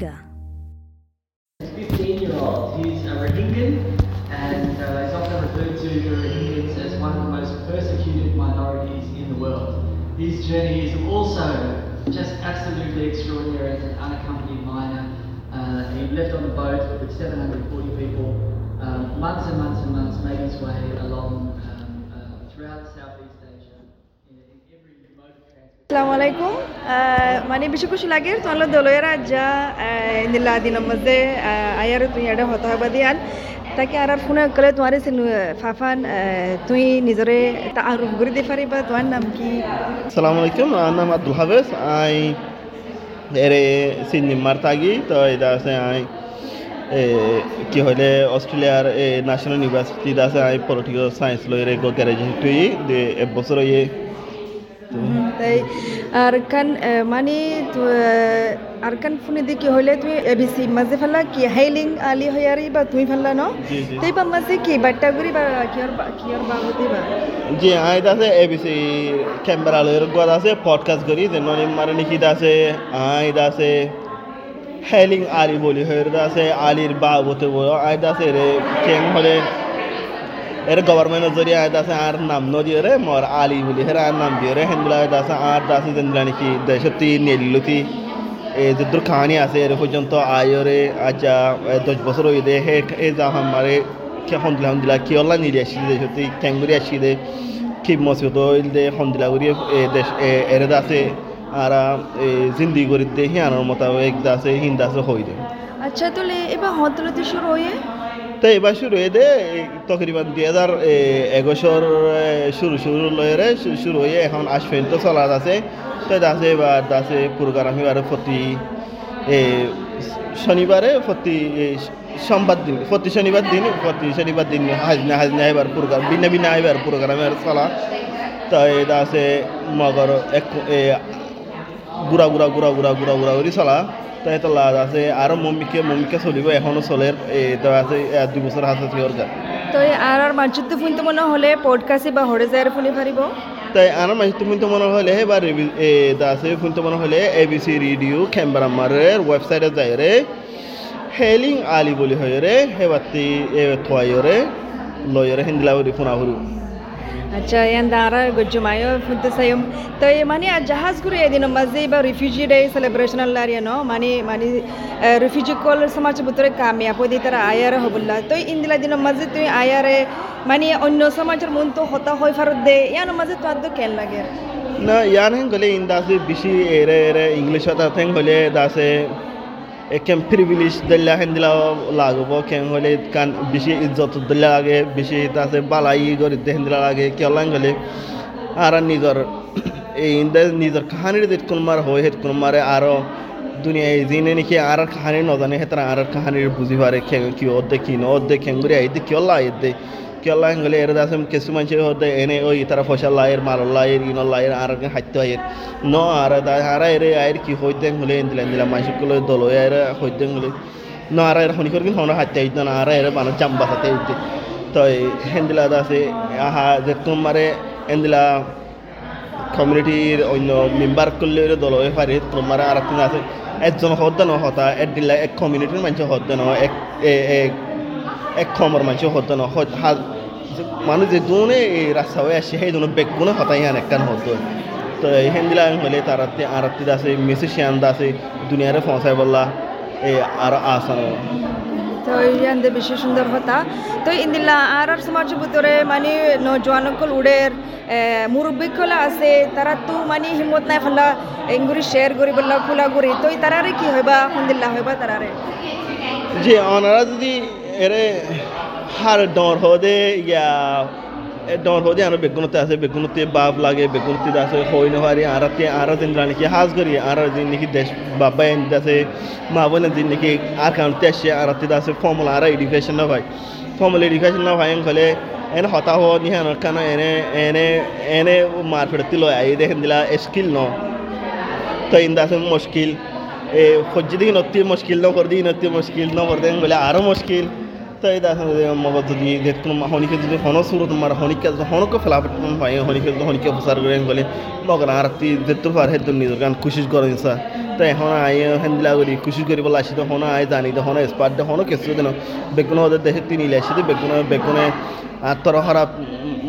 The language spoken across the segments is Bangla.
Rohingya. 15 year old. He's a Rohingyan and uh, is often referred to the Rohingyans as one of the most persecuted minorities in the world. His journey is also just absolutely extraordinary as an unaccompanied minor. Uh, he left on a boat with 740 people, um, months and months and months, made his way along um, uh, throughout Southeast Asia আসসালামু আলাইকুম। মানে বেশি খুশি লাগে তোমার দলয়েরা যা ইন্দিল্লা দিনের মধ্যে আয়ার তুই এটা হত হবা দিয়ান। তাকে আর ফোনে কলে তোমার ফাফান তুই নিজরে তা আর ঘুরে দিয়ে পারিবা তোমার নাম কি? Assalamu আলাইকুম, আমার নাম আব্দুল হাফেজ। আই, এরে সিডনি মারতাগি, তো এটা আছে আই কি হইলে অস্ট্রেলিয়ার ন্যাশনাল ইউনিভার্সিটি আছে আই পলিটিক্যাল সায়েন্স লইরে গো গ্রাজুয়েট তুই এক বছর ইয়ে তাই আর কান মানে আর কান ফোনে দিয়ে কি হইলে তুমি এবিসি মাঝে ফেলা কি হাইলিং আলি হইয়ারি বা তুমি ফেললা ন জি, জি। তাই বা মাঝে কি বাট্টা গুড়ি বা কিয়র কিয়র বাবতি বা যে আই আছে এবিসি ক্যামেরা লইরে গদ আছে পডকাস্ট করি যে ননি মারে নিকি আছে আই আছে হেলিং আলি বলি হইরে আছে আলির বা বতে বলো আই আছে রে কেন হলে এর গভর্নমেন্ট জরিয়া আয় দাসে আর নাম ন দিয়ে রে, মর আলি বলি। হের আর নাম দিয়ে রে, হেন্দলা দাসে আর দাসে জেন্দলা নাকি দেশতি, নেলিলতি। এ যদ্দুর কাহানি আছে, এর পর্যন্ত আয়রে আজা দশ বছর হয়ে দে, হে এ যা আমারে কে হন্দিলা হন্দিলা, কি অল্লা নিলি আসি দে সত্যি ক্যাঙ্গুরি আসি দে, কি মসজিদ হইল দে, হন্দিলা করি দেশ এর দাসে আর জিন্দি করি দে, হিয়ানোর মোতাবেক দাসে হিন্দাসে হই দে। আচ্ছা তাহলে এবার হতলতে শুরু হয়ে তো এবার শুরু হয়ে দে তকরিবান দুই হাজার এগোশর শুরু শুরু লয়েরে শুরু হয়ে এখন আজ পর্যন্ত চলা আছে তো আছে এবার আছে প্রোগ্রাম এবার প্রতি এ, শনিবারে প্রতি সোমবার দিন প্রতি শনিবার দিন প্রতি শনিবার দিন হাজনা হাজনা এবার প্রোগ্রাম ভিন্ন ভিন্ন এবার প্রোগ্রাম এবার চলা। তো এটা আছে মগর এক গুড়া গুড়া গুড়া গুড়া গুড়া গুড়া করে চলা। তাই তো আছে আরও মম্মিকে মম্মিকে চলিব এখনও চলে তো আছে এ, দুই বছর হাতে থিওর গা তো এই আর আর মানচিত্র ফুনতে মনে হলে পডকাস্টে বা হরে যায় ফুনি পারিব তাই আনার মাঝে তুমি তো মনে হলে বা রিভি- এ আছে ফুন তো মনে হলে এবিসি রেডিও ক্যামেরা মারের ওয়েবসাইটে যায় রে হেলিং আলি বলি হয় রে হে বাতি এ থোয়াই রে লয়রে হিন্দিলা বলি ফোনা হরু আচ্ছা ইয়ান দাঁড়া গজ্জুমায়ো ফুনতে সাইম তো এই মানে আর জাহাজ ঘুরে এদিন মাঝে বা রিফিউজি ডে সেলিব্রেশন আল্লাহ নো মানে মানে রিফিউজি কল সমাজ ভিতরে কামিয়াব দি তারা আয়ারে হবুল্লা তো ইন্দিলা দিন মাঝে তুই আয়ারে মানে অন্য সমাজের মন তো হতা হয় ফারত দে ইয়ান মাঝে তো আদৌ কেন লাগে না ইয়ান হেন গলে ইন দাসে বেশি এরে এরে ইংলিশ কথা থেন হলে একেম প্রিভিলেজ দিল্লা হেন দিলা লাগব কেন হলে কান বেশি ইজ্জত দিল্লা লাগে, বেশি দাসে বালাই করে দেহেন দিলা লাগে কেলান গলে। আর নিজর এই নিজর কাহানির দিত কোন মার হয়, হেত কোন মারে আরও দুনিয়ায় জিনে নাকি আর কাহানি নজানে, হেতরা আর কাহানির বুঝি পারে কি অর্ধে কি ন অর্ধে খেঙ্গুরি আইতে কি অল্লা আইতে কি অল্লা গলে এর দাসম কিছু মানুষ হতে এনে ওই তারা ফসা লায়ের মাল লায়ের ইন লায়ের আর হাইতে আয়ের ন আর আর এর আয়ের কি হইতে হলে ইন্দিলা ইন্দিলা মানুষগুলো দল এর হইতে হলে ন আর এর হনি করকিন হনা হাইতে আইতে না আর এর বানা জাম্বা হাতে আইতে তো হেন্দিলা দাসে আহা যে তোমারে এন্দিলা কমিউনিটির অন্য মেম্বার করলে দল হয়ে পারে তোমার আর আছে একজন হদ্দা ন হতা এক দিলা এক কমিউনিটির মানুষ হদ্দা ন এক এক খমর মানুষ ন হত- যে মানুষ যে দুনে এই রাস্তা হয়ে আসে সেই দুনে বেগ গুণে হতাই আন একখান হদ্দ তো এই হেন্দিলা হলে তার আর একটি আছে মিউজিশিয়ান আছে দুনিয়ারে পৌঁছাই বললা এই আর আসানো। তো ইয়ান দে বেশি সুন্দর হতা। তো ইন্দিলা আর আর সমাজের ভিতরে মানে নজওয়ানকল উড়ের মুরব্বিকলা আছে তারা তো মানে হিম্মত নাই ফেলা এঙ্গুরি শেয়ার করি বললা খোলা করি। তো তারারে কি হইবা হন্দিল্লা হইবা তারারে? যে ওনারা যদি এরে হার ডর হদে ইয়া ডর হদে আর বেগুনতে আছে বেগুনতে বাপ লাগে বেগুনতে আছে হই নহারি আরাতে আরা দিন নাকি হাজ করি আর দিন নাকি দেশ বাবা এন আছে মা বোন দিন নাকি আর কাউন্টে আসে আরাতে আছে ফর্মুলা আর এডুকেশন না ভাই ফর্মুলা এডুকেশন না ভাই হলে এনে হতা হো নি হান কান এনে এনে এনে মার ফেরতি লয় আই দেখেন দিলা স্কিল ন তো ইন্দা আছে মুশকিল এ খোঁজ দিকে নতি মুশকিল ন করে দিই নতি মুশকিল ন করে দেন বলে আরও মুশকিল তো এই দেখা মগজ যদি দেখুন হনিকে যদি হন সুরত মার হনিকে হনকে ফেলাফট পাই হনিকে হনিকে প্রচার করে বলে মগর আর তি যেতে পারে হেতু নিজের গান কোশিশ করে ইনসা তো এখন আই হেন্দিলা করি কুশি করি বলে আসি তো হন আই জানি তো হন স্পার্ট হন কেসু দেন বেগুন ওদের দেশে তিনি আসি তো বেগুন বেগুনে আত্মর হরা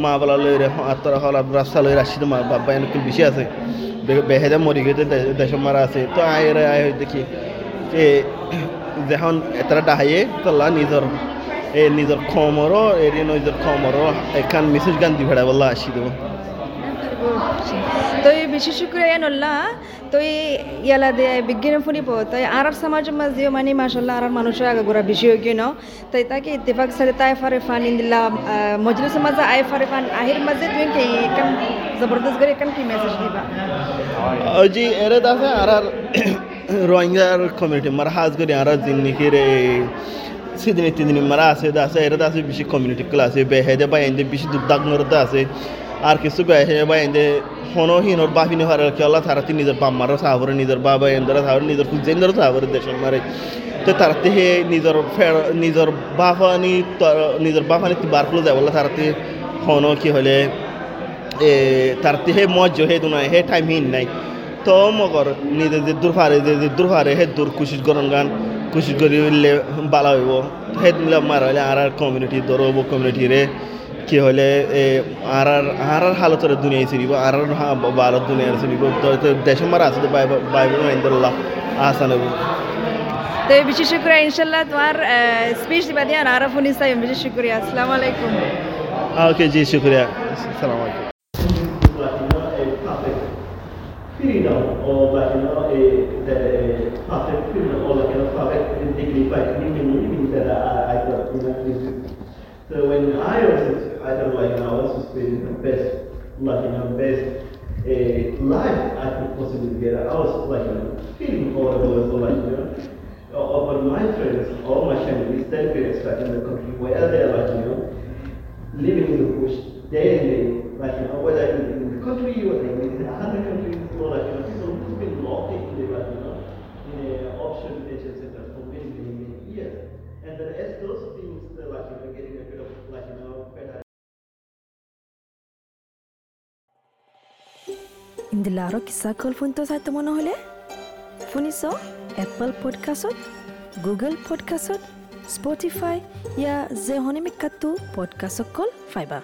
মা বলা লই রে আত্মর হরা রাস্তা লই আসি তো মা বাবা এনকে বেশি আছে বেহেদে মরি গেছে দেশ মারা আছে তো আই রে আই দেখি যে যখন এতটা ডাহাইয়ে তোলা নিজর এ নিজর খমরও এর নিজর খমরও। এখান মেসেজ গান দি ভেড়া বললা আসি দেবো। তো এই বিশেষ করে নল্লা তো ইয়ালা দে বিজ্ঞান ফুনি পো তাই আর সমাজ মাঝে মানে মাশাল্লাহ আর মানুষ আগা গোরা বেশি হয়ে গিয়ে তাই তাকে ইত্তেফাক সারে তাই ফারে ফান ইন্দিল্লা মজলিস মাঝে আই ফারে ফান আহির মাঝে তুই কি কাম জবরদস্ত করে কাম কি মেসেজ দিবা? জি এরে দাসে আর আর রোহিঙ্গার কমিউনিটি মারা হাজ করি আর জিন্নিকি রে সিদিন তিদিন মারা আছে দাসে এরে দাসে বেশি কমিউনিটি গুলো আছে বেহেদে বা এন্দে বেশি দুর্দাগ নরতে আছে আর কিছু বেহেদে বা এন্দে হনো হিনর বাহিনী হার কেলা তারাতি নিজের বাম্মারও সাহরে নিজের বাবা এন্দরা সাহরে নিজের কুজেন্দর সাহরে দেশের মারে তো তারাতে হে নিজের ফের নিজের বাফানি নিজের বাফানি বার খুলে যায় বলে তারাতে হনো কি হলে এ তারাতে হে মজ হে দুনাই হে টাইম হিন নাই তো মগর নিজে যে দূর ফারে যে দূর ফারে হে দূর কুশিস গরম গান কুশিস করি বালা হইব। হে মিলে মারা হইলে আর আর কমিউনিটি ধরব কমিউনিটি রে। কি হলে এ আর আর আর আর হালতরে দুনিয়ায় চিনিব আর আর ভারত দুনিয়ার চিনিব। তো দেশে মারা আছে বাইবেল ইন্দুল্লাহ আসান হইব। তো বিশেষ করে ইনশাল্লাহ তোমার স্পিচ দিবা দিয়া আর ফোন ইস্তাই বিশেষ শুক্রিয়া। আসসালামু আলাইকুম। ওকে জি শুক্রিয়া। আসসালামু আলাইকুম। freedom or like you know a the perfect freedom or like know perfect dignified living living that uh, I, I thought you know so when I was I like you know, I was spending the best like you know best a life I could possibly get. I was like you know feeling horrible so like you know. Over my friends all my families that we expect in the country where they're like you know living in the bush. Day like you know whether in, in the country or in other countries or like you know people who've been locked into like you know আৰু কিচা কল ফোনটো চাই তোমাৰ নহ'লে শুনিছ এপল পডকাষ্টত গুগল পডকাষ্টত স্পটিফাই ইয়াৰ জেহনিমিকাটো পডকাষ্টক কল পাইবা